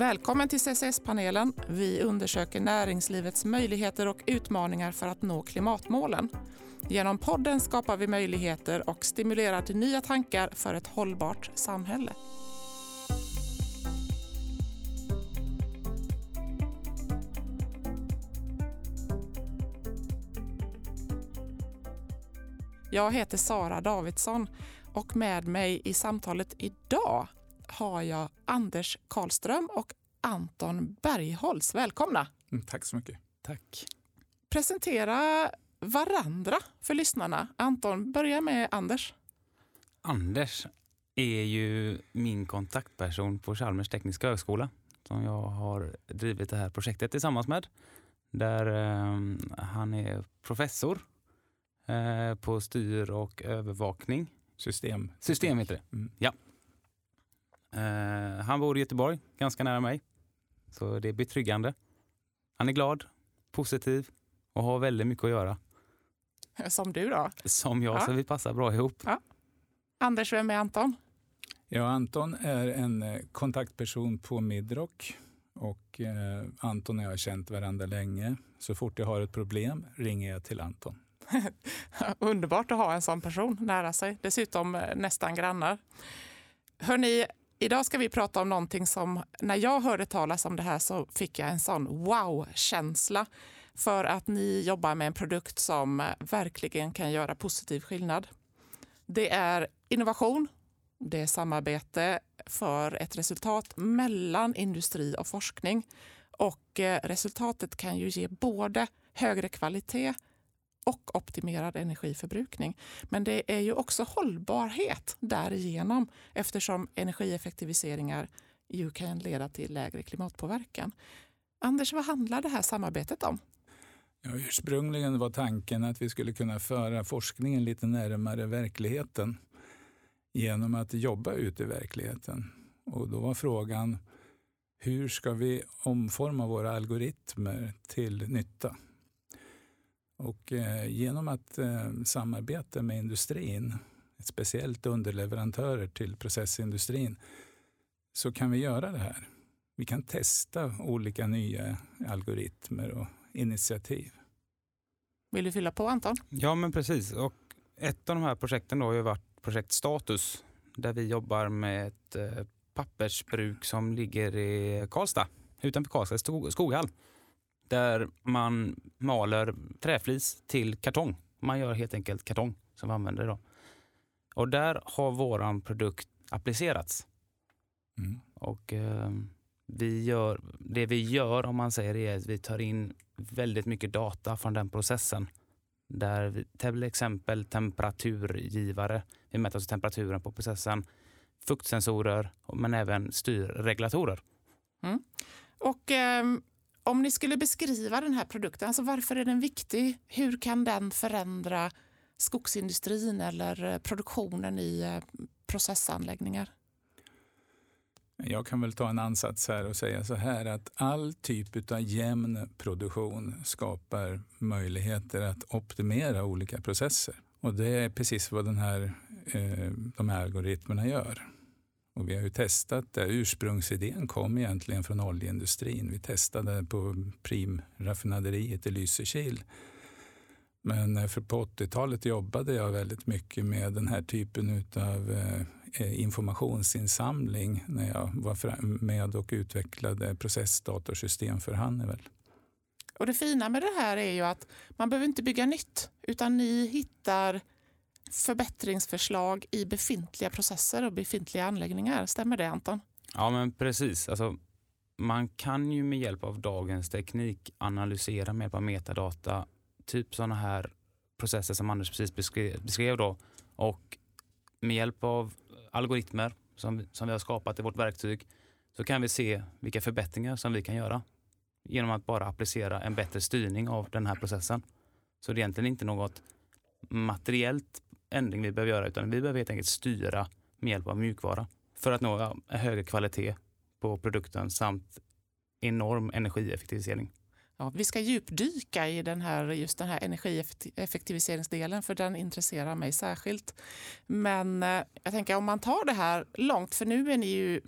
Välkommen till CCS-panelen. Vi undersöker näringslivets möjligheter och utmaningar för att nå klimatmålen. Genom podden skapar vi möjligheter och stimulerar till nya tankar för ett hållbart samhälle. Jag heter Sara Davidsson och med mig i samtalet idag har jag Anders Karlström och Anton Bergholz. Välkomna! Mm, tack så mycket. Tack. Presentera varandra för lyssnarna. Anton, börja med Anders. Anders är ju min kontaktperson på Chalmers tekniska högskola som jag har drivit det här projektet tillsammans med. Där eh, han är professor eh, på styr och övervakning. System. System heter det. Mm. Ja. Eh, han bor i Göteborg, ganska nära mig. Så det är betryggande. Han är glad, positiv och har väldigt mycket att göra. Som du då. Som jag, Ja. så vi passar bra ihop. Anders, vem är Anton? Ja, Anton är en eh, kontaktperson på Midrock och eh, Anton och jag har känt varandra länge. Så fort jag har ett problem ringer jag till Anton. Underbart att ha en sån person nära sig. Dessutom eh, nästan grannar. Hörni, idag ska vi prata om någonting som när jag hörde talas om det här så fick jag en sån wow-känsla för att ni jobbar med en produkt som verkligen kan göra positiv skillnad. Det är innovation, det är samarbete för ett resultat mellan industri och forskning. Och eh, resultatet kan ju ge både högre kvalitet och optimerad energiförbrukning. Men det är ju också hållbarhet därigenom eftersom energieffektiviseringar ju kan leda till lägre klimatpåverkan. Anders, vad handlar det här samarbetet om? Ja, ursprungligen var tanken att vi skulle kunna föra forskningen lite närmare verkligheten genom att jobba ute i verkligheten. Och då var frågan hur ska vi omforma våra algoritmer till nytta? Och eh, genom att eh, samarbeta med industrin, speciellt underleverantörer till processindustrin, så kan vi göra det här. Vi kan testa olika nya algoritmer och initiativ. Vill du fylla på Anton? Ja, men precis. Och ett av de här projekten då har ju varit projekt Status där vi jobbar med ett eh, pappersbruk som ligger i Karlstad, utanför Karlstad, Skog- Skoghall. Där man maler träflis till kartong. Man gör helt enkelt kartong som vi använder idag. Och där har våran produkt applicerats. Mm. Och eh, vi gör, det vi gör om man säger det är att vi tar in väldigt mycket data från den processen. Där vi, till exempel temperaturgivare, vi mäter alltså temperaturen på processen, fuktsensorer men även styrregulatorer. Och ehm, om ni skulle beskriva den här produkten, alltså varför är den viktig? Hur kan den förändra skogsindustrin eller eh, produktionen i eh, processanläggningar? Jag kan väl ta en ansats här och säga så här att all typ av jämn produktion skapar möjligheter att optimera olika processer. Och det är precis vad den här, eh, de här algoritmerna gör. Och vi har ju testat det. Ursprungsidén kom egentligen från oljeindustrin. Vi testade på primraffinaderiet i Lysekil. Men eh, för på 80-talet jobbade jag väldigt mycket med den här typen av eh, informationsinsamling när jag var med och utvecklade processdatorsystem för Honeywell. Och det fina med det här är ju att man behöver inte bygga nytt utan ni hittar förbättringsförslag i befintliga processer och befintliga anläggningar. Stämmer det Anton? Ja men precis. Alltså, man kan ju med hjälp av dagens teknik analysera med hjälp av metadata typ sådana här processer som Anders precis beskrev, beskrev då. Och med hjälp av algoritmer som, som vi har skapat i vårt verktyg så kan vi se vilka förbättringar som vi kan göra genom att bara applicera en bättre styrning av den här processen. Så det är egentligen inte något materiellt ändring vi behöver göra utan vi behöver helt enkelt styra med hjälp av mjukvara för att nå en högre kvalitet på produkten samt enorm energieffektivisering. Ja, vi ska djupdyka i den här, just den här energieffektiviseringsdelen för den intresserar mig särskilt. Men eh, jag tänker om man tar det här långt, för nu är ni ju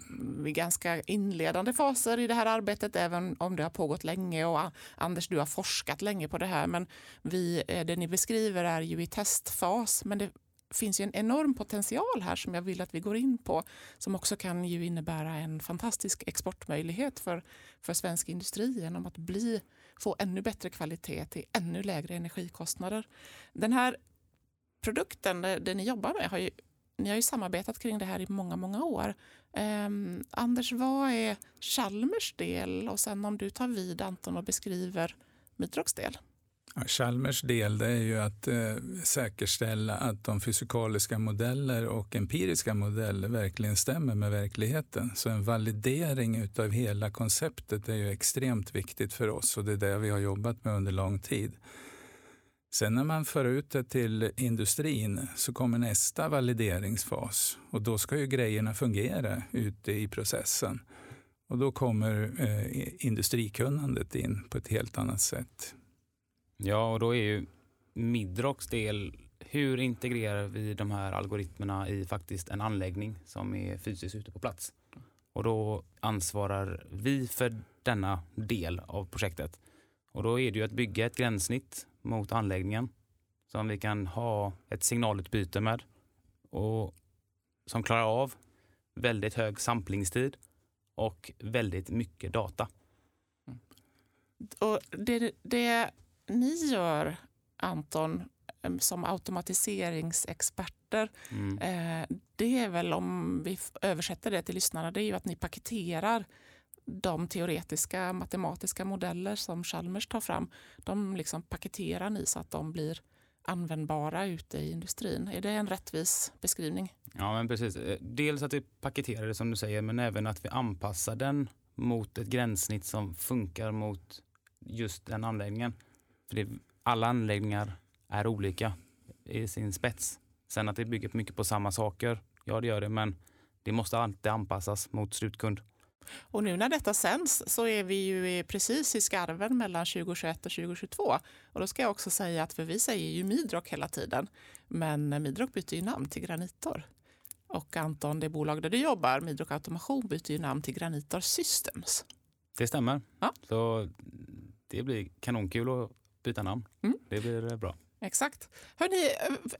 i ganska inledande faser i det här arbetet, även om det har pågått länge och Anders, du har forskat länge på det här, men vi, eh, det ni beskriver är ju i testfas, men det finns ju en enorm potential här som jag vill att vi går in på som också kan ju innebära en fantastisk exportmöjlighet för, för svensk industri genom att bli, få ännu bättre kvalitet till ännu lägre energikostnader. Den här produkten, det ni jobbar med, har ju, ni har ju samarbetat kring det här i många, många år. Um, Anders, vad är Chalmers del? Och sen om du tar vid Anton och beskriver Mitrox del. Ja, Chalmers del det är ju att eh, säkerställa att de fysikaliska modeller och empiriska modeller verkligen stämmer med verkligheten. Så en validering av hela konceptet är ju extremt viktigt för oss och det är det vi har jobbat med under lång tid. Sen när man för ut det till industrin så kommer nästa valideringsfas och då ska ju grejerna fungera ute i processen. Och då kommer eh, industrikunnandet in på ett helt annat sätt. Ja, och då är ju Midrox del, hur integrerar vi de här algoritmerna i faktiskt en anläggning som är fysiskt ute på plats? Och då ansvarar vi för denna del av projektet. Och då är det ju att bygga ett gränssnitt mot anläggningen som vi kan ha ett signalutbyte med och som klarar av väldigt hög samplingstid och väldigt mycket data. Och det, det ni gör, Anton, som automatiseringsexperter, mm. Eh, det är väl om vi översätter det till lyssnarna, det är ju att ni paketerar de teoretiska matematiska modeller som Chalmers tar fram. De liksom paketerar ni så att de blir användbara ute i industrin. Är det en rättvis beskrivning? Ja, men precis. Eh, dels att vi paketerar det som du säger, men även att vi anpassar den mot ett gränssnitt som funkar mot just den anläggningen. För det, alla anläggningar är olika i sin spets. Sen att det bygger mycket på samma saker, ja det gör det, men det måste alltid anpassas mot slutkund. Och nu när detta sänds så är vi ju precis i skarven mellan 2021 och 2022. Och då ska jag också säga att för vi säger ju Midrock hela tiden, men Midrock byter ju namn till Granitor. Och Anton, det bolag där du jobbar, Midrock Automation, byter ju namn till Granitor Systems. Det stämmer. Ja. Så det blir kanonkul att byta namn. Mm. Det blir bra. Exakt. Hörrni,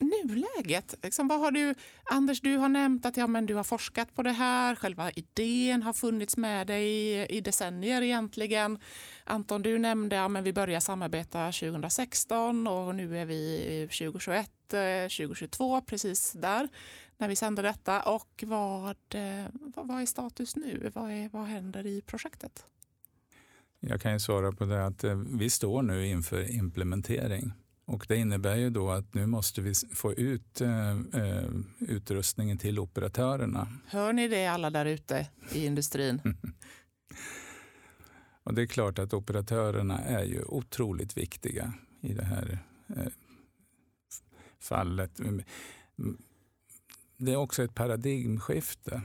nuläget. Liksom, vad har du, Anders, du har nämnt att ja, men du har forskat på det här. Själva idén har funnits med dig i, i decennier egentligen. Anton, du nämnde att ja, vi började samarbeta 2016 och nu är vi 2021, 2022, eh, precis där när vi sände detta. Och vad, eh, vad är status nu? Vad, är, vad händer i projektet? Jag kan ju svara på det att eh, vi står nu inför implementering. Och det innebär ju då att nu måste vi få ut eh, eh, utrustningen till operatörerna. Hör ni det alla där ute i industrin? och det är klart att operatörerna är ju otroligt viktiga i det här eh, fallet. Det är också ett paradigmskifte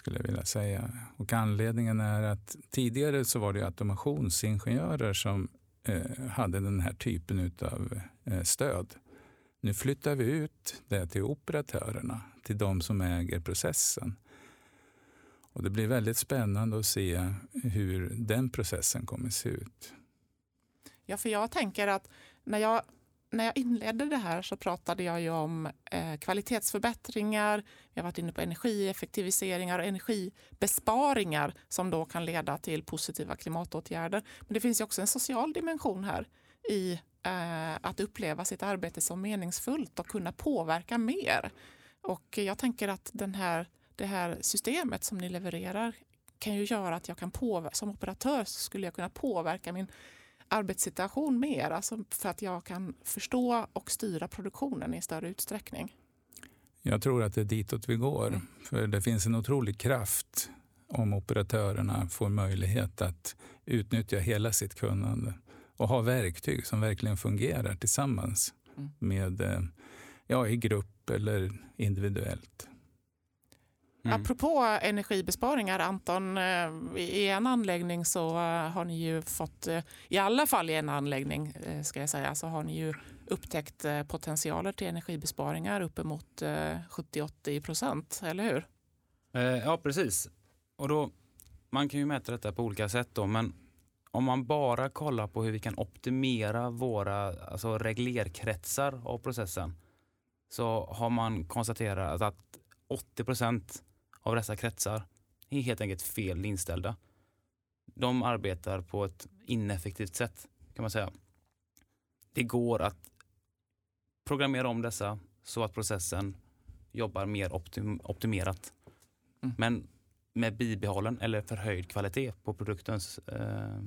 skulle jag vilja säga. Och anledningen är att tidigare så var det automationsingenjörer som eh, hade den här typen av eh, stöd. Nu flyttar vi ut det till operatörerna, till de som äger processen. Och det blir väldigt spännande att se hur den processen kommer se ut. Ja, för jag tänker att när jag när jag inledde det här så pratade jag ju om eh, kvalitetsförbättringar. Vi har varit inne på energieffektiviseringar och energibesparingar som då kan leda till positiva klimatåtgärder. Men det finns ju också en social dimension här i eh, att uppleva sitt arbete som meningsfullt och kunna påverka mer. Och jag tänker att den här, det här systemet som ni levererar kan ju göra att jag kan påverka, som operatör skulle jag kunna påverka min arbetssituation mer, alltså för att jag kan förstå och styra produktionen i större utsträckning? Jag tror att det är ditåt vi går. Mm. För det finns en otrolig kraft om operatörerna får möjlighet att utnyttja hela sitt kunnande och ha verktyg som verkligen fungerar tillsammans mm. med, eh, ja, i grupp eller individuellt. Mm. Apropå energibesparingar, Anton, eh, i en anläggning så eh, har ni ju fått, eh, i alla fall i en anläggning ska jag säga, så har ni ju upptäckt potentialer till energibesparingar uppemot 70-80 procent, eller hur? Ja, precis. Och då, man kan ju mäta detta på olika sätt då, men om man bara kollar på hur vi kan optimera våra alltså reglerkretsar av processen så har man konstaterat att 80 procent av dessa kretsar är helt enkelt fel inställda. De arbetar på ett ineffektivt sätt kan man säga. Det går att programmera om dessa så att processen jobbar mer optim optimerat. Mm. Men med bibehållen eller förhöjd kvalitet på, produktens, eh,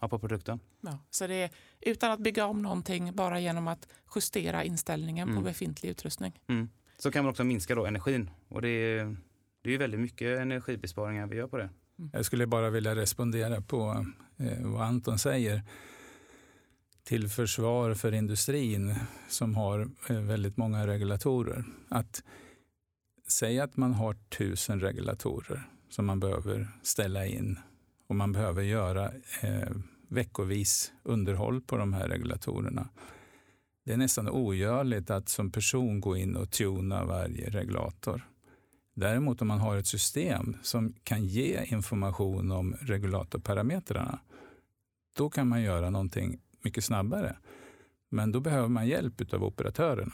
ja, på produkten. Ja, så det är utan att bygga om någonting, bara genom att justera inställningen mm. på befintlig utrustning. Mm. Så kan man också minska då energin och det är det är väldigt mycket energibesparingar vi gör på det. Mm. Jag skulle bara vilja respondera på eh, vad Anton säger till försvar för industrin som har eh, väldigt många regulatorer. Att säga att man har tusen regulatorer som man behöver ställa in och man behöver göra eh, veckovis underhåll på de här regulatorerna. Det är nästan ogörligt att som person gå in och tuna varje regulator. Däremot om man har ett system som kan ge information om regulatorparametrarna, då kan man göra någonting mycket snabbare. Men då behöver man hjälp av operatörerna.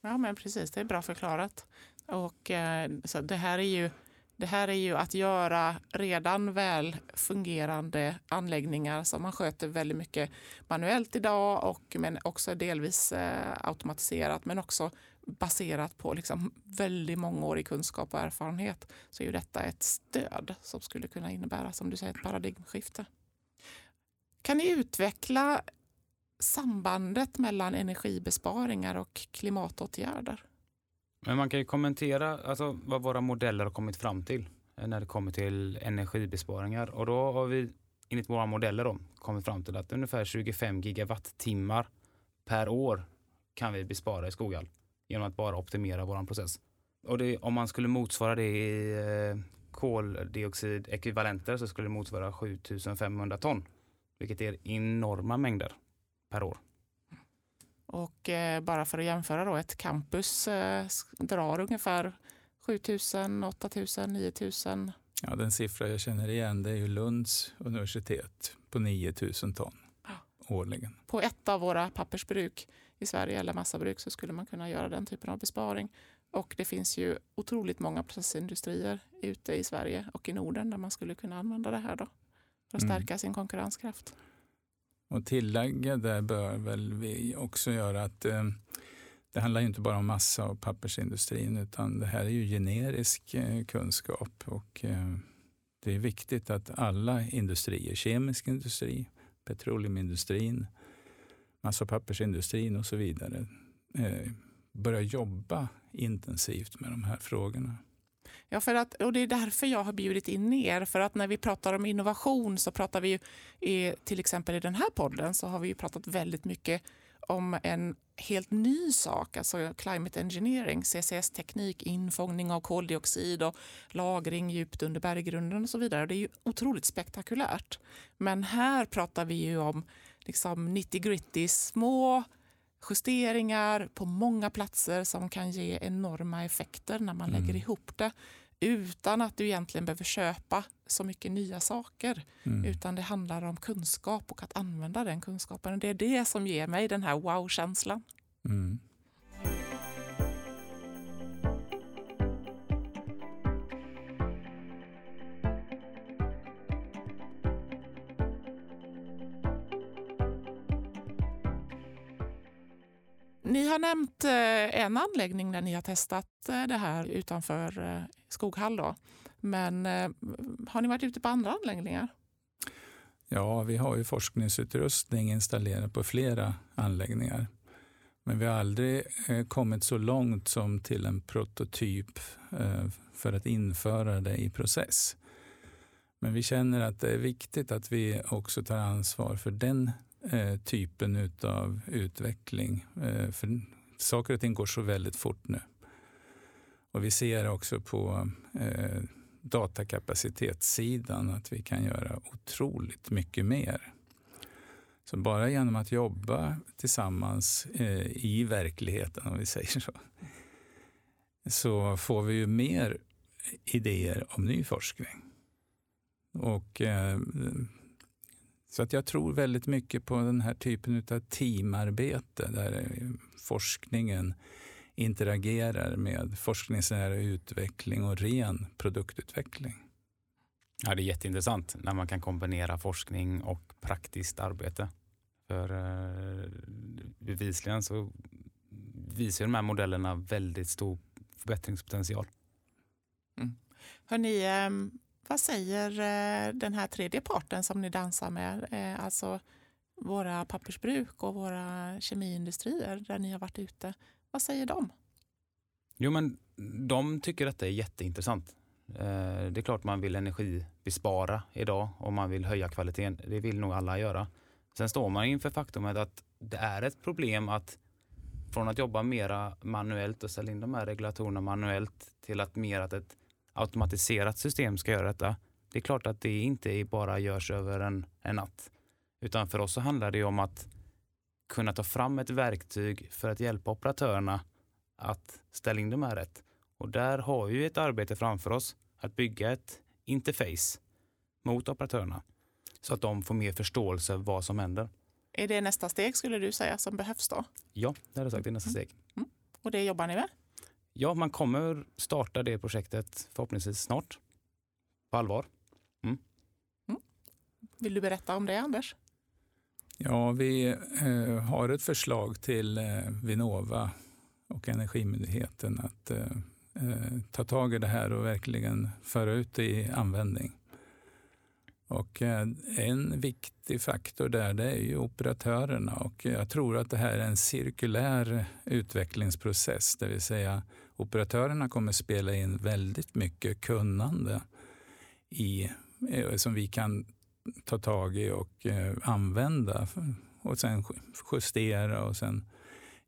Ja, men precis. Det är bra förklarat. Och, eh, så det, här är ju, det här är ju att göra redan väl fungerande anläggningar som man sköter väldigt mycket manuellt idag och men också delvis eh, automatiserat men också baserat på liksom väldigt mångårig kunskap och erfarenhet så är ju detta ett stöd som skulle kunna innebära, som du säger, ett paradigmskifte. Kan ni utveckla sambandet mellan energibesparingar och klimatåtgärder? Men man kan ju kommentera alltså, vad våra modeller har kommit fram till eh, när det kommer till energibesparingar. Och då har vi enligt våra modeller då, kommit fram till att ungefär 25 gigawattimmar per år kan vi bespara i Skoghall genom att bara optimera vår process. Och det, om man skulle motsvara det i eh, koldioxidekvivalenter så skulle det motsvara 7500 ton, vilket är enorma mängder per år. Och eh, bara för att jämföra då, ett campus eh, drar ungefär 7000, 8000, 9000. Ja, den siffra jag känner igen det är ju Lunds universitet på 9000 ton årligen. På ett av våra pappersbruk i Sverige eller massabruk så skulle man kunna göra den typen av besparing. Och det finns ju otroligt många processindustrier ute i Sverige och i Norden där man skulle kunna använda det här då för att mm. stärka mm. sin konkurrenskraft. Och tillägga där bör väl vi också göra att eh, det handlar inte bara om massa och pappersindustrin utan det här är ju generisk eh, kunskap och eh, det är viktigt att alla industrier, kemisk industri, petroleumindustrin, massa och pappersindustrin och så vidare eh, börja jobba intensivt med de här frågorna. Ja, för att, och det är därför jag har bjudit in er. För att när vi pratar om innovation så pratar vi ju, eh, till exempel i den här podden, så har vi ju pratat väldigt mycket om en helt ny sak, alltså climate engineering, CCS-teknik, infångning av koldioxid och lagring djupt under berggrunden och så vidare. Det är ju otroligt spektakulärt. Men här pratar vi ju om liksom 90-gritty, små justeringar på många platser som kan ge enorma effekter när man mm. lägger ihop det utan att du egentligen behöver köpa så mycket nya saker. Mm. Utan det handlar om kunskap och att använda den kunskapen. Det är det som ger mig den här wow-känslan. Mm. Ni har nämnt eh, en anläggning där ni har testat eh, det här utanför eh, Skoghall. Då. Men eh, har ni varit ute på andra anläggningar? Ja, vi har ju forskningsutrustning installerad på flera anläggningar. Men vi har aldrig eh, kommit så långt som till en prototyp eh, för att införa det i process. Men vi känner att det är viktigt att vi också tar ansvar för den eh, typen av utveckling. Eh, för saker och ting går så väldigt fort nu. Och vi ser också på eh, datakapacitetssidan att vi kan göra otroligt mycket mer. Så bara genom att jobba tillsammans eh, i verkligheten, om vi säger så, så får vi ju mer idéer om ny forskning. Och, eh, så att jag tror väldigt mycket på den här typen av teamarbete där forskningen interagerar med forskningsnära utveckling och ren produktutveckling. Ja, det är jätteintressant när man kan kombinera forskning och praktiskt arbete. För eh, bevisligen så visar de här modellerna väldigt stor förbättringspotential. Mm. Hörrni, ehm, vad säger eh, den här tredje parten som ni dansar med? Eh, alltså våra pappersbruk och våra kemiindustrier där ni har varit ute. Vad säger de? Jo, men de tycker detta är jätteintressant. Eh, det är klart man vill energibespara idag och man vill höja kvaliteten. Det vill nog alla göra. Sen står man inför faktumet att det är ett problem att från att jobba mera manuellt och ställa in de här regulatorerna manuellt till att mer att ett automatiserat system ska göra detta. Det är klart att det inte bara görs över en, en natt. Utan för oss så handlar det om att kunna ta fram ett verktyg för att hjälpa operatörerna att ställa in de här rätt. Och där har vi ett arbete framför oss att bygga ett interface mot operatörerna så att de får mer förståelse av vad som händer. Är det nästa steg skulle du säga som behövs då? Ja, det hade jag sagt. Det är nästa steg. Mm. Och det jobbar ni med? Ja, man kommer starta det projektet förhoppningsvis snart. På allvar. Mm. Mm. Vill du berätta om det, Anders? Ja, vi eh, har ett förslag till eh, Vinnova och Energimyndigheten att eh, eh, ta tag i det här och verkligen föra ut det i användning. Och eh, en viktig faktor där det är ju operatörerna och jag tror att det här är en cirkulär utvecklingsprocess, det vill säga operatörerna kommer spela in väldigt mycket kunnande i, eh, som vi kan ta tag i och eh, använda och sen justera och sen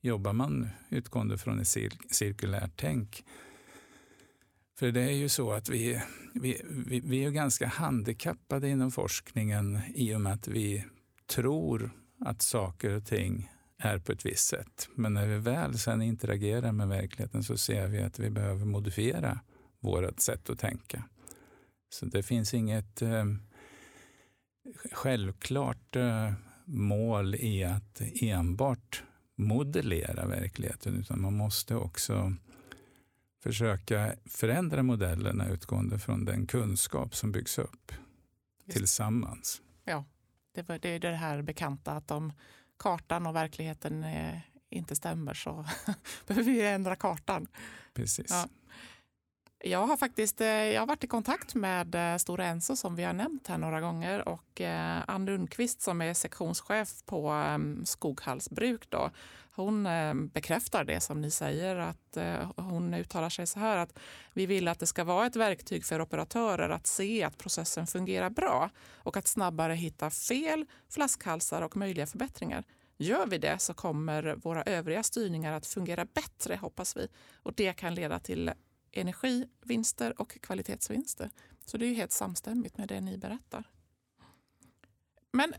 jobbar man utgående från ett cirkulärt tänk. För det är ju så att vi, vi, vi, vi är ganska handikappade inom forskningen i och med att vi tror att saker och ting är på ett visst sätt. Men när vi väl sen interagerar med verkligheten så ser vi att vi behöver modifiera vårt sätt att tänka. Så det finns inget eh, självklart eh, mål i att enbart modellera verkligheten utan man måste också försöka förändra modellerna utgående från den kunskap som byggs upp Just. tillsammans. Ja, det, var, det är det här bekanta att om kartan och verkligheten är, inte stämmer så behöver vi ändra kartan. Precis. Ja. Jag har faktiskt eh, jag har varit i kontakt med eh, Stora Enso som vi har nämnt här några gånger och eh, Ann Lundqvist som är sektionschef på ehm, Skoghalls bruk då, hon ehm, bekräftar det som ni säger. att Hon uttalar sig så här att vi vill att det ska vara ett verktyg för operatörer att se att processen fungerar bra och att snabbare hitta fel, flaskhalsar och möjliga förbättringar. Gör vi det så kommer våra övriga styrningar att fungera bättre hoppas vi och det kan leda till energivinster och kvalitetsvinster. Så det är helt samstämmigt med det ni berättar. Men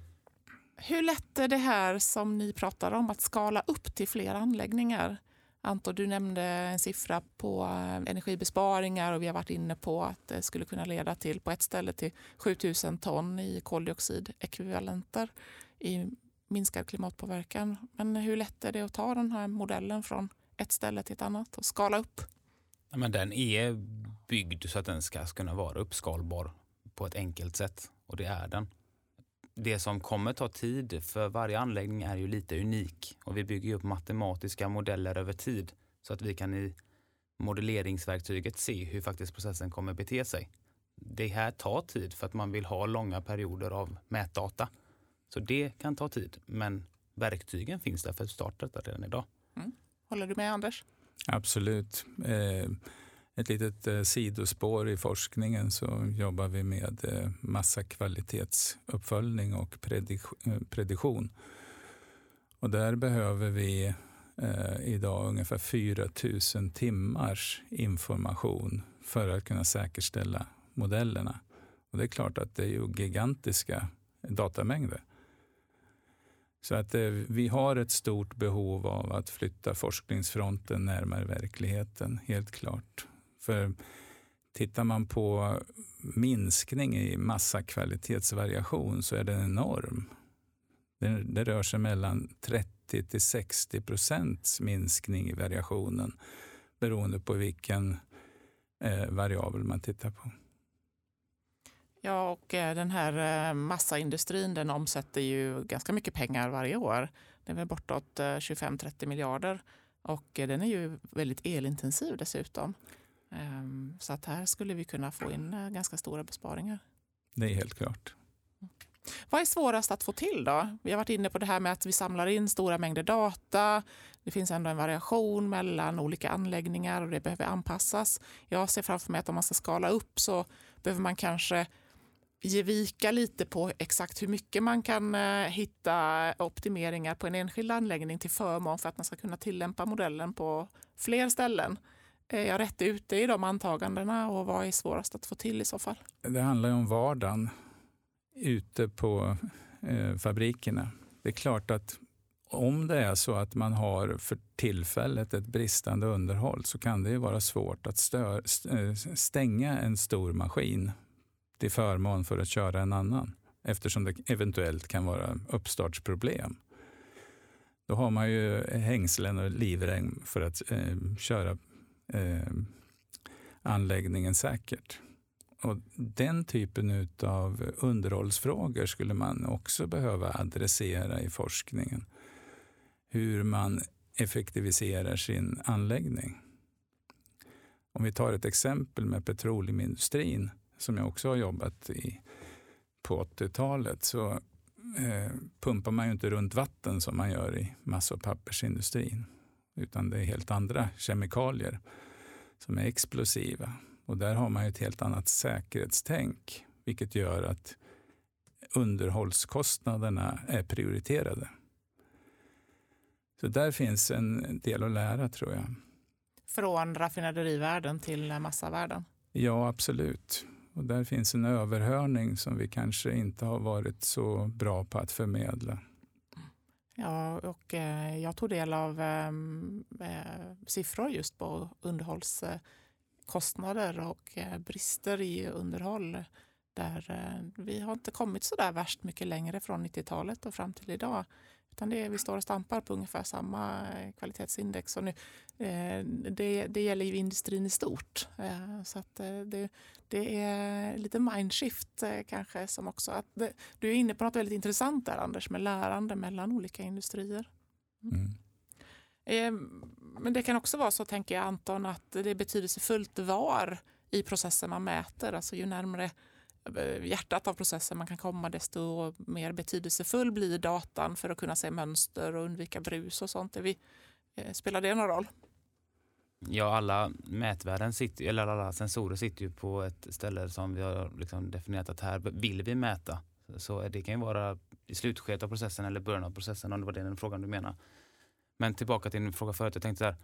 hur lätt är det här som ni pratar om att skala upp till fler anläggningar? Anton, du nämnde en siffra på eh, energibesparingar och vi har varit inne på att det skulle kunna leda till på ett ställe till 7000 ton i koldioxidekvivalenter i minskad klimatpåverkan. Men hur lätt är det att ta den här modellen från ett ställe till ett annat och skala upp? Men den är byggd så att den ska kunna vara uppskalbar på ett enkelt sätt och det är den. Det som kommer ta tid för varje anläggning är ju lite unik och vi bygger upp matematiska modeller över tid så att vi kan i modelleringsverktyget se hur faktiskt processen kommer bete sig. Det här tar tid för att man vill ha långa perioder av mätdata. Så det kan ta tid, men verktygen finns där för att starta detta redan idag. Mm. Håller du med Anders? Absolut. Eh, ett litet eh, sidospår i forskningen så jobbar vi med eh, massa kvalitetsuppföljning och prediktion. Och där behöver vi idag ungefär 4 000 timmars information för att kunna säkerställa modellerna. Och det är klart att det är ju gigantiska datamängder. Så att eh, vi har ett stort behov av att flytta forskningsfronten närmare verkligheten, helt klart. För tittar man på minskning i massakvalitetsvariation så är den enorm. Det, det rör sig mellan 30 till 60 procents minskning i variationen beroende på vilken eh, variabel man tittar på. Ja, och eh, den här eh, massaindustrin den omsätter ju ganska mycket pengar varje år. Det är väl bortåt 25-30 eh, miljarder och den är ju väldigt elintensiv dessutom. Ehm, så att här skulle vi kunna få in ganska stora besparingar. Det är helt klart. Vad är svårast att få till då? Vi har varit inne på det här med att vi samlar in stora mängder data. Det finns ändå en variation mellan olika anläggningar och det behöver anpassas. Jag ser framför mig att om man ska skala upp så behöver man kanske ge vika lite på exakt hur mycket man kan eh, hitta optimeringar på en enskild anläggning till förmån för att man ska kunna tillämpa modellen på fler ställen. Är jag rätt ute i de antagandena och vad är svårast att få till i så fall? Det handlar om vardagen ute på eh, fabrikerna. Det är klart att om det är så att man har för tillfället ett bristande underhåll så kan det ju vara svårt att eh, stänga en stor maskin till förmån för att köra en annan eftersom det eventuellt kan vara uppstartsproblem. Då har man ju hängslen och livrem för att eh, köra eh, anläggningen säkert. Och Den typen av underhållsfrågor skulle man också behöva adressera i forskningen. Hur man effektiviserar sin anläggning. Om vi tar ett exempel med petroleumindustrin som jag också har jobbat i på 80-talet så eh, pumpar man ju inte runt vatten som man gör i massa och pappersindustrin. Utan det är helt andra kemikalier som är explosiva. Och där har man ett helt annat säkerhetstänk vilket gör att underhållskostnaderna är prioriterade. Så där finns en del att lära tror jag. Från raffinaderivärlden till massavärlden? Ja, absolut. Och där finns en överhörning som vi kanske inte har varit så bra på att förmedla. Ja, och eh, jag tog del av ehm, eh, siffror just på underhållskostnader och eh, brister i underhåll. Där vi har inte kommit så där värst mycket längre från 90-talet och fram till idag. Utan det är, vi står och stampar på ungefär samma kvalitetsindex. Och nu, det, det gäller ju industrin i stort. Så att det, det är lite mindshift kanske som också... Att det, du är inne på något väldigt intressant där Anders med lärande mellan olika industrier. Mm. Mm. Men det kan också vara så, tänker jag Anton, att det är betydelsefullt var i processen man mäter. Alltså ju närmare Eh, hjärtat av processen man kan komma desto mer betydelsefull blir datan för att kunna se mönster och undvika brus och sånt. vi, eh, spelar det någon roll? Ja, alla mätvärden sitter, eller alla sensorer sitter ju på ett ställe som vi har liksom definierat att här vill vi mäta. Så det kan ju vara i slutskedet av processen eller början av processen om det var den frågan du menar. Men tillbaka till din fråga förut, jag tänkte så här,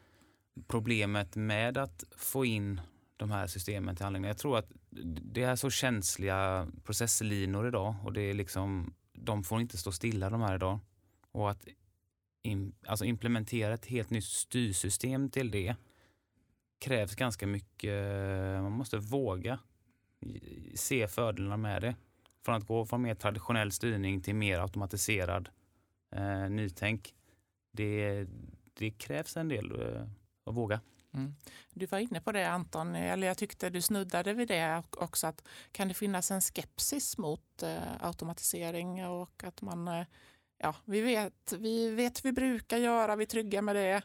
problemet med att få in de här systemen till anläggningen. Jag tror att det är så känsliga processlinor idag och det är liksom, de får inte stå stilla de här idag. Och att in, alltså implementera ett helt nytt styrsystem till det krävs ganska mycket, eh, man måste våga se fördelarna med det. Från att gå från mer traditionell styrning till mer automatiserad eh, nytänk. Det, det krävs en del eh, att våga. Mm. Du var inne på det Anton, eller jag tyckte du snuddade vid det också. att Kan det finnas en skepsis mot eh, automatisering och att man, eh, ja, vi vet, vi vet hur vi brukar göra, vi är trygga med det.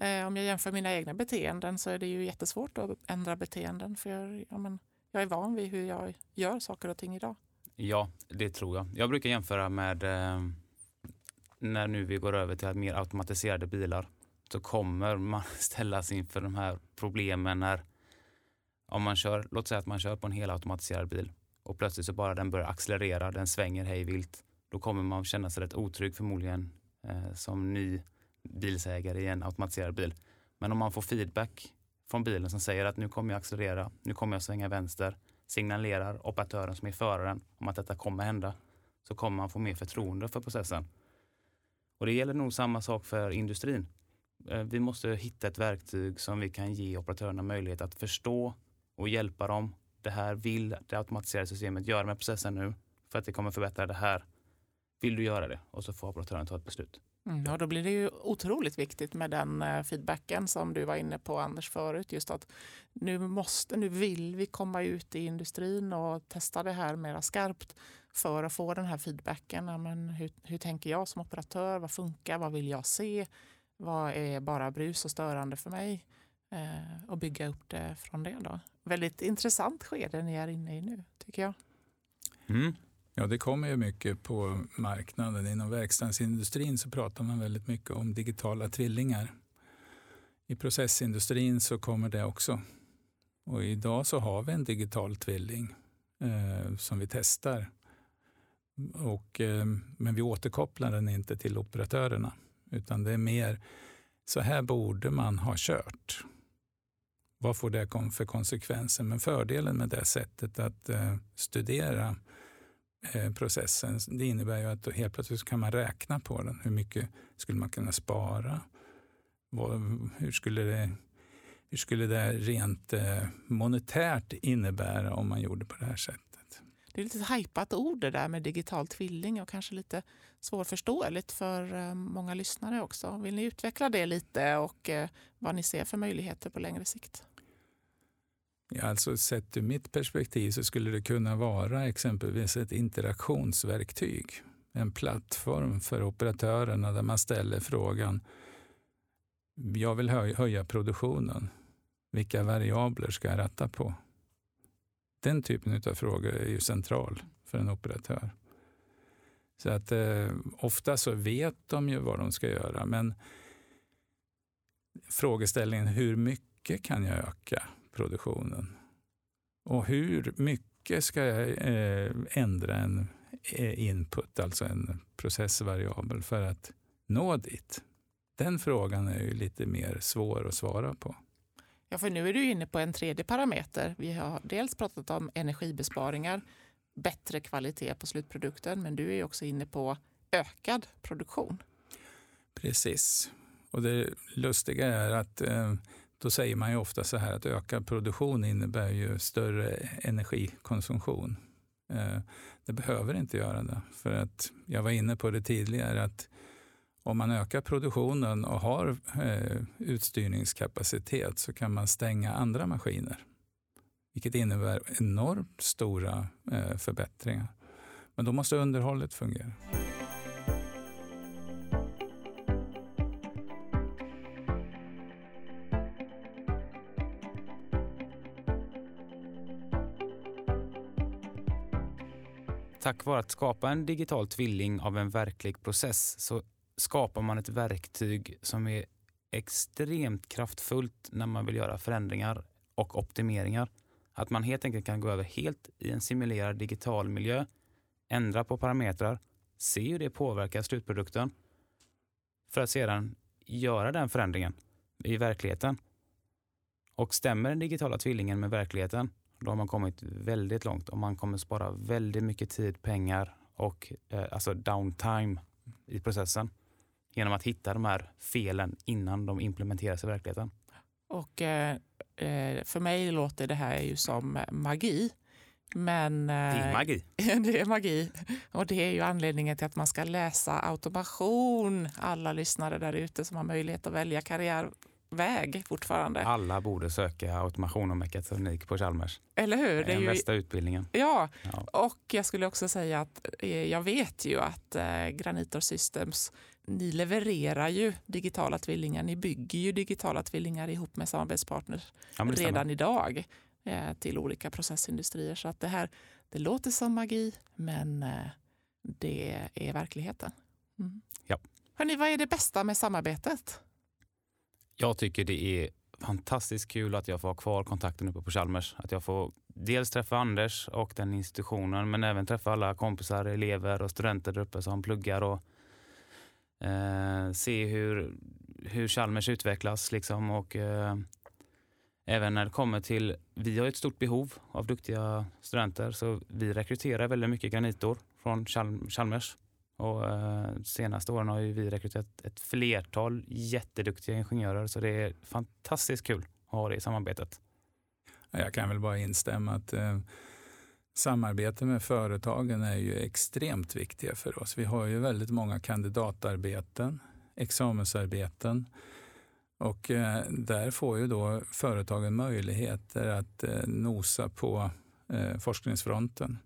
Eh, om jag jämför mina egna beteenden så är det ju jättesvårt att ändra beteenden för jag, ja, men, jag är van vid hur jag gör saker och ting idag. Ja, det tror jag. Jag brukar jämföra med eh, när nu vi går över till mer automatiserade bilar så kommer man ställas inför de här problemen när om man kör, låt säga att man kör på en helautomatiserad bil och plötsligt så bara den börjar accelerera, den svänger hej vilt. Då kommer man känna sig rätt otrygg förmodligen eh, som ny bilsägare i en automatiserad bil. Men om man får feedback från bilen som säger att nu kommer jag accelerera, nu kommer jag svänga vänster, signalerar operatören som är föraren om att detta kommer hända, så kommer man få mer förtroende för processen. Och det gäller nog samma sak för industrin. Eh, vi måste hitta ett verktyg som vi kan ge operatörerna möjlighet att förstå och hjälpa dem. Det här vill det automatiserade systemet göra med processen nu för att det kommer förbättra det här. Vill du göra det? Och så får operatören ta ett beslut. Mm, ja, då blir det ju otroligt viktigt med den eh, feedbacken som du var inne på Anders förut. Just att nu måste, nu vill vi komma ut i industrin och testa det här mera skarpt för att få den här feedbacken. Ja, men hur, hur tänker jag som operatör? Vad funkar? Vad vill jag se? Vad är bara brus och störande för mig? Eh, och bygga upp det från det. Då. Väldigt intressant skede ni är inne i nu, tycker jag. Mm. Ja, det kommer ju mycket på marknaden. Inom verkstadsindustrin så pratar man väldigt mycket om digitala tvillingar. I processindustrin så kommer det också. Och idag så har vi en digital tvilling eh, som vi testar. Och, eh, men vi återkopplar den inte till operatörerna. Utan det är mer, så här borde man ha kört. Vad får det för konsekvenser? Men fördelen med det sättet att eh, studera eh, Eh, processen, det innebär ju att helt plötsligt kan man räkna på den. Hur mycket skulle man kunna spara? Hur, skulle det, hur skulle det rent eh, monetärt innebära om man gjorde på det här sättet? Det är lite hajpat ord det där med digital tvilling och kanske lite svårförståeligt för eh, många lyssnare också. Vill ni utveckla det lite och vad ni ser för möjligheter på längre sikt? Ja, alltså sett ur mitt perspektiv så skulle det kunna vara exempelvis ett interaktionsverktyg. En plattform för operatörerna där man ställer frågan jag vill höja produktionen. Vilka variabler ska jag ratta på? Den typen av frågor är ju central för en operatör. Så att eh, ofta så vet de ju vad de ska göra, men frågeställningen hur mycket kan jag öka produktionen? Och hur mycket ska jag eh, ändra en eh, input, alltså en processvariabel, för att nå dit? Den frågan är ju lite mer svår att svara på. Ja, för nu är du inne på en tredje parameter. Vi har dels pratat om energibesparingar, bättre kvalitet på slutprodukten, men du är också inne på ökad produktion. Precis. Och det lustiga är att eh, då säger man ju ofta så här att ökad produktion innebär ju större energikonsumtion. Eh, det behöver inte göra det. För att jag var inne på det tidigare att om man ökar produktionen och har eh, utstyrningskapacitet så kan man stänga andra maskiner. Vilket innebär enormt stora eh, förbättringar. Men då måste underhållet fungera. Tack vare att skapa en digital tvilling av en verklig process så skapar man ett verktyg som är extremt kraftfullt när man vill göra förändringar och optimeringar. Att man helt enkelt kan gå över helt i en simulerad digital miljö, ändra på parametrar, se hur det påverkar slutprodukten för att sedan göra den förändringen i verkligheten. Och stämmer den digitala tvillingen med verkligheten, då har man kommit väldigt långt och man kommer spara väldigt mycket tid, pengar och eh, alltså downtime i processen genom att hitta de här felen innan de implementeras i verkligheten. Och eh, eh för mig låter det här ju som magi. Men, det är eh, magi. det är magi. Och det är ju anledningen till att man ska läsa automation. Alla lyssnare där ute som har möjlighet att välja karriärväg fortfarande. Alla borde söka automation och mekatronik på Chalmers. Eller hur? Det är den bästa utbildningen. Ja. ja. och jag skulle också säga att eh, jag vet ju att Granitor Systems ni levererar ju digitala tvillingar. Ni bygger ju digitala tvillingar ihop med samarbetspartners ja, redan idag eh, till olika processindustrier. Så att det här det låter som magi, men eh, det är verkligheten. Mm. Ja. Hörrni, vad är det bästa med samarbetet? Jag tycker det är fantastiskt kul att jag får ha kvar kontakten uppe på Chalmers. Att jag får dels träffa Anders och den institutionen, men även träffa alla kompisar, elever och studenter där uppe som pluggar och Eh, se hur, hur Chalmers utvecklas liksom och eh, även när det kommer till, vi har ett stort behov av duktiga studenter så vi rekryterar väldigt mycket granitor från Chalmers. Och, eh, senaste åren har vi rekryterat ett flertal jätteduktiga ingenjörer så det är fantastiskt kul att ha det i samarbetet. Jag kan väl bara instämma att eh, samarbete med företagen är ju extremt viktiga för oss. Vi har ju väldigt många kandidatarbeten, examensarbeten och eh, där får ju då företagen möjligheter att eh, nosa på eh, forskningsfronten.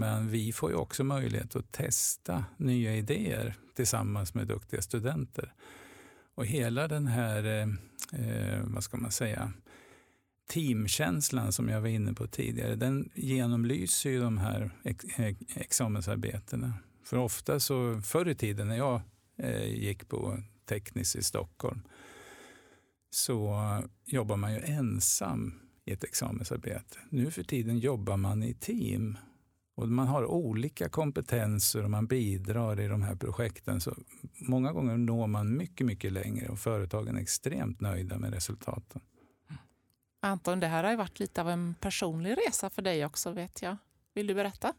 Men vi får ju också möjlighet att testa nya idéer tillsammans med duktiga studenter. Och hela den här, eh, eh vad ska man säga, teamkänslan som jag var inne på tidigare, den genomlyser ju de här ex examensarbetena. För ofta så, förr i tiden när jag eh, gick på Teknis i Stockholm, så jobbar man ju ensam i ett examensarbete. Nu för tiden jobbar man i team och man har olika kompetenser och man bidrar i de här projekten. Så många gånger når man mycket, mycket längre och företagen är extremt nöjda med resultaten. Anton, det här har varit lite av en personlig resa för dig också vet jag. Vill du berätta?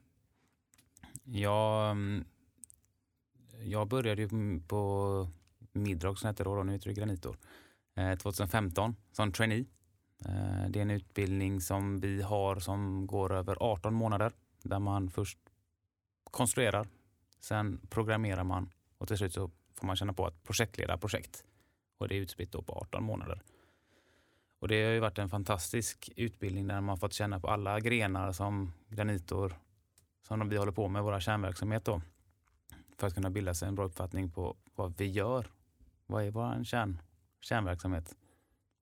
Ja, mm, jag började på Midrock som heter då, nu heter det Granitor, 2015 eh, som trainee. Eh, det är en utbildning som vi har som går över 18 månader där man först konstruerar, sen programmerar man och till slut så får man känna på att projektleda projekt. Och det är utspritt på 18 månader. Och det har ju varit en fantastisk utbildning där man fått känna på alla grenar som granitor som vi håller på med, våra kärnverksamhet då. För att kunna bilda sig en bra uppfattning på vad vi gör. Vad är vår kärn, kärnverksamhet?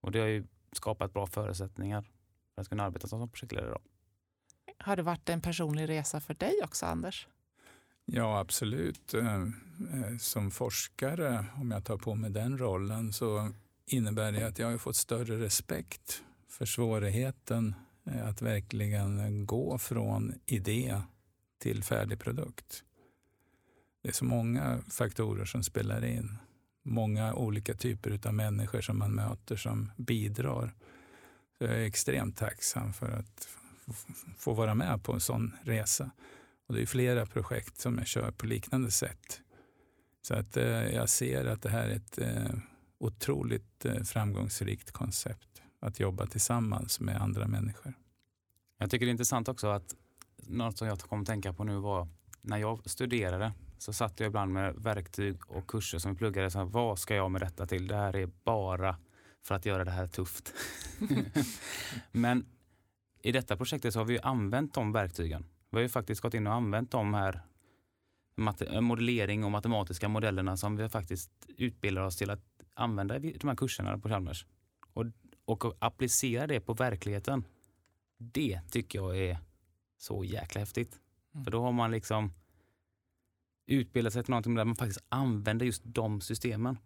Och det har ju skapat bra förutsättningar för att kunna arbeta som projektledare. Då. Har det varit en personlig resa för dig också, Anders? Ja, absolut. Eh, eh, som forskare, om jag tar på mig den rollen, så innebär det att jag har fått större respekt för svårigheten eh, att verkligen gå från idé till färdig produkt. Det är så många faktorer som spelar in. Många olika typer av människor som man möter som bidrar. Så jag är extremt tacksam för att få vara med på en sån resa. Och det är flera projekt som jag kör på liknande sätt. Så att eh, jag ser att det här är ett eh, otroligt eh, framgångsrikt koncept. Att jobba tillsammans med andra människor. Jag tycker det är intressant också att något som jag kom att tänka på nu var när jag studerade så satt jag ibland med verktyg och kurser som vi pluggade. Så här, vad ska jag med detta till? Det här är bara för att göra det här tufft. Men i detta projektet så har vi använt de verktygen. Vi har ju faktiskt gått in och använt de här modellering och matematiska modellerna som vi faktiskt utbildar oss till att använda i de här kurserna på Chalmers. Och, och applicera det på verkligheten. Det tycker jag är så jäkla häftigt. Mm. För då har man liksom utbildat sig till någonting där man faktiskt använder just de systemen.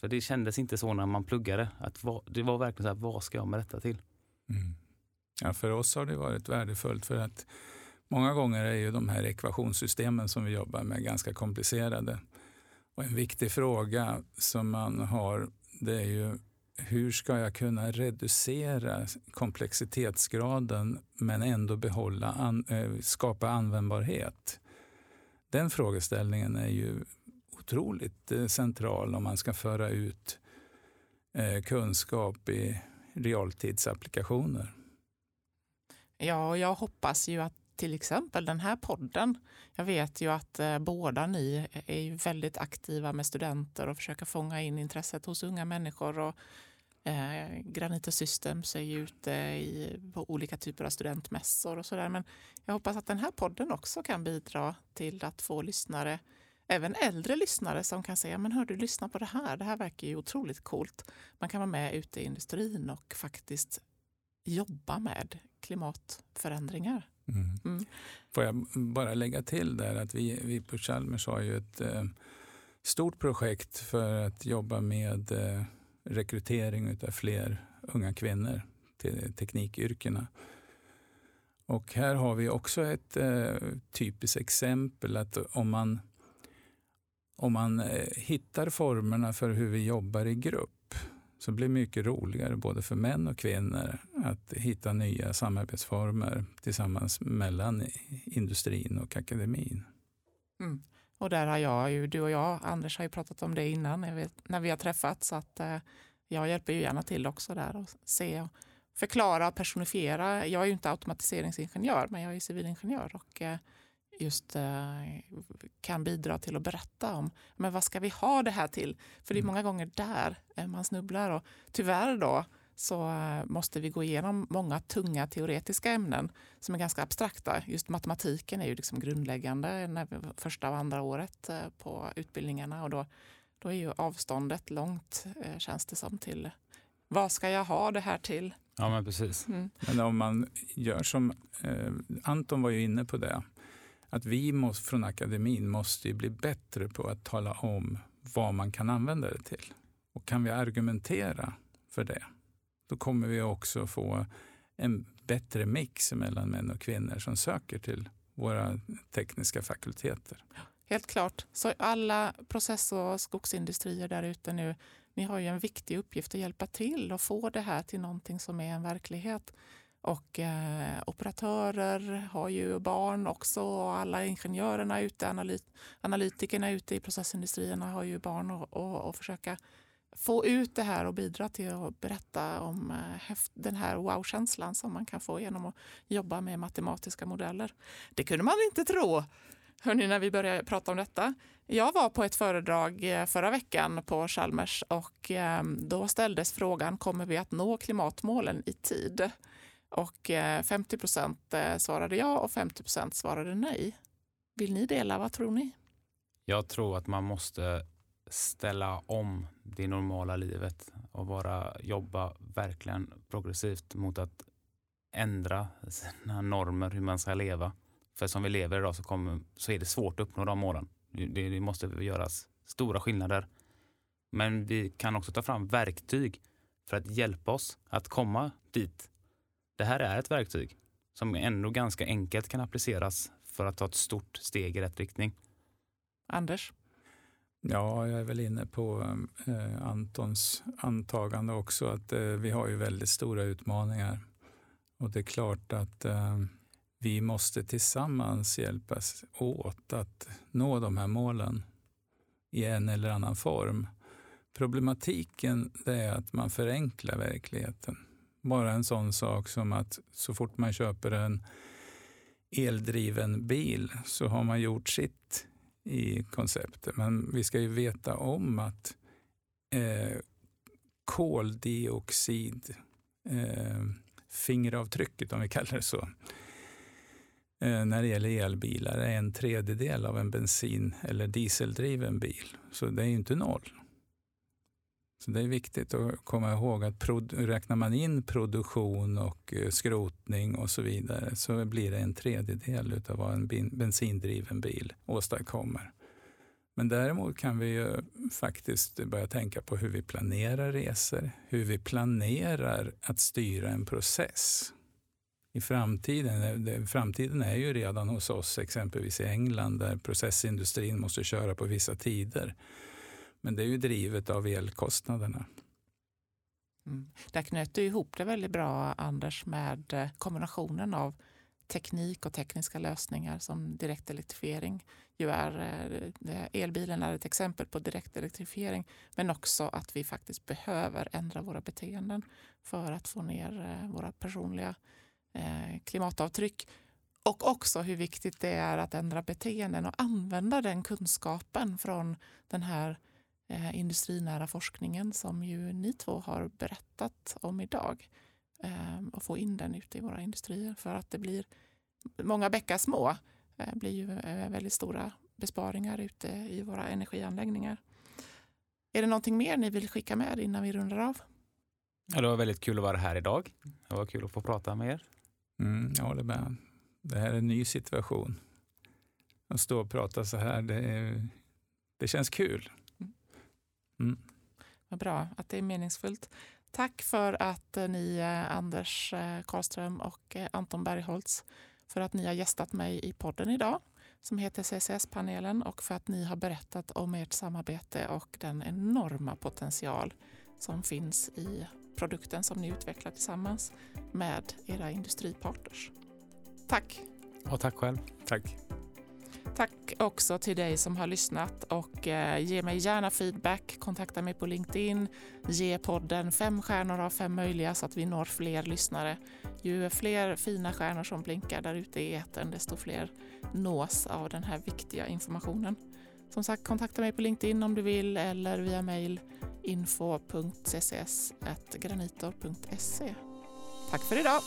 För det kändes inte så när man pluggade. Att det var verkligen så här, vad ska jag med detta till? Mm. Ja, för oss har det varit värdefullt för att många gånger är ju de här ekvationssystemen som vi jobbar med ganska komplicerade. Och en viktig fråga som man har det är ju hur ska jag kunna reducera komplexitetsgraden men ändå behålla, an, eh, skapa användbarhet? Den frågeställningen är ju otroligt eh, central om man ska föra ut eh, kunskap i realtidsapplikationer. Ja, jag hoppas ju att till exempel den här podden. Jag vet ju att eh, båda ni är ju väldigt aktiva med studenter och försöker fånga in intresset hos unga människor. Och, eh, Granita Systems är ju ute i, på olika typer av studentmässor och sådär. Men jag hoppas att den här podden också kan bidra till att få lyssnare Även äldre lyssnare som kan säga, men hör du, lyssna på det här, det här verkar ju otroligt coolt. Man kan vara med ute i industrin och faktiskt jobba med klimatförändringar. Mm. Mm. Får jag bara lägga till där att vi, vi på Chalmers har ju ett eh, stort projekt för att jobba med eh, rekrytering av fler unga kvinnor till teknikyrkena. Och här har vi också ett eh, typiskt exempel att om man om man eh, hittar formerna för hur vi jobbar i grupp så det blir mycket roligare både för män och kvinnor att hitta nya samarbetsformer tillsammans mellan industrin och akademin. Mm. Och där har jag ju, du och jag, Anders har ju pratat om det innan när vi, när vi har träffats. Att, eh, jag hjälper ju gärna till också där och se och förklara och personifiera. Jag är ju inte automatiseringsingenjör men jag är civilingenjör och eh, just eh, kan bidra till att berätta om men vad ska vi ha det här till? För det är mm. många gånger där eh, man snubblar och tyvärr då så eh, måste vi gå igenom många tunga teoretiska ämnen som är ganska abstrakta. Just matematiken är ju liksom grundläggande när första och andra året på utbildningarna och då, då är ju avståndet långt känns det som till vad ska jag ha det här till? Ja men precis. Mm. Men om man gör som eh, Anton var ju inne på det att vi måste, från akademin måste bli bättre på att tala om vad man kan använda det till. Och kan vi argumentera för det, då kommer vi också få en bättre mix mellan män och kvinnor som söker till våra tekniska fakulteter. Helt klart. Så alla process och skogsindustrier där ute nu, ni har ju en viktig uppgift att hjälpa till och få det här till någonting som är en verklighet. Och eh, operatörer har ju barn också och alla ingenjörerna ute, analyt analytikerna ute i processindustrierna har ju barn och, och, och, försöka få ut det här och bidra till att berätta om eh, den här wow-känslan som man kan få genom att jobba med matematiska modeller. Det kunde man inte tro hörni, när vi började prata om detta. Jag var på ett föredrag eh, förra veckan på Chalmers och eh, då ställdes frågan, kommer vi att nå klimatmålen i tid? Och eh, 50 procent eh, svarade ja och 50 procent svarade nej. Vill ni dela? Vad tror ni? Jag tror att man måste ställa om det normala livet och bara jobba verkligen progressivt mot att ändra sina normer, hur man ska leva. För som vi lever idag så, kommer, så är det svårt att uppnå de målen. Det, det måste göras stora skillnader. Men vi kan också ta fram verktyg för att hjälpa oss att komma dit det här är ett verktyg som ändå ganska enkelt kan appliceras för att ta ett stort steg i rätt riktning. Anders? Ja, jag är väl inne på eh, Antons antagande också att eh, vi har ju väldigt stora utmaningar. Och det är klart att eh, vi måste tillsammans hjälpas åt att nå de här målen i en eller annan form. Problematiken är att man förenklar verkligheten. Bara en sån sak som att så fort man köper en eldriven bil så har man gjort sitt i konceptet. Men vi ska ju veta om att eh, koldioxid, eh, fingeravtrycket om vi kallar det så, eh, när det gäller elbilar är en tredjedel av en bensin eller dieseldriven bil. Så det är ju inte noll. Så det är viktigt att komma ihåg att räknar man in produktion och eh, skrotning och så vidare så blir det en tredjedel av vad en bensindriven bil åstadkommer. Men däremot kan vi ju faktiskt börja tänka på hur vi planerar resor, hur vi planerar att styra en process. I framtiden, eh, framtiden är ju redan hos oss, exempelvis i England, där processindustrin måste köra på vissa tider. Men det är ju drivet av elkostnaderna. Mm. Där knöt du ihop det väldigt bra, Anders, med eh, kombinationen av teknik och tekniska lösningar som direktelektrifiering ju är. Eh, elbilen är ett exempel på direktelektrifiering, men också att vi faktiskt behöver ändra våra beteenden för att få ner eh, våra personliga klimatavtryck. Och också hur viktigt det är att ändra beteenden och använda den kunskapen från den här eh, industrinära forskningen som ju ni två har berättat om idag eh, och få in den ute i våra industrier för att det blir många bäckar små eh, blir ju eh, väldigt stora besparingar ute i våra energianläggningar. Är det någonting mer ni vill skicka med innan vi rundar av? Ja, det var väldigt kul att vara här idag. Det var kul att få prata med er. Mm, jag håller med. Det här är en ny situation. Att stå och prata så här, det, är, det känns kul. Mm. Vad bra att det är meningsfullt. Tack för att eh, ni, eh, Anders eh, Karlström och Anton Bergholtz, för att ni har gästat mig i podden idag. som heter CCS-panelen och för att ni har berättat om ert samarbete och den enorma potential som finns i produkten som ni utvecklar tillsammans med era industripartners. Tack! Ja, tack själv. Tack. Tack också till dig som har lyssnat och eh, ge mig gärna feedback. Kontakta mig på LinkedIn. Ge podden fem stjärnor av fem möjliga så att vi når fler lyssnare. Ju fler fina stjärnor som blinkar där ute i etern, desto fler nås av den här viktiga informationen. Som sagt, kontakta mig på LinkedIn om du vill eller via mail info.ccs.granitor.se. Tack för idag!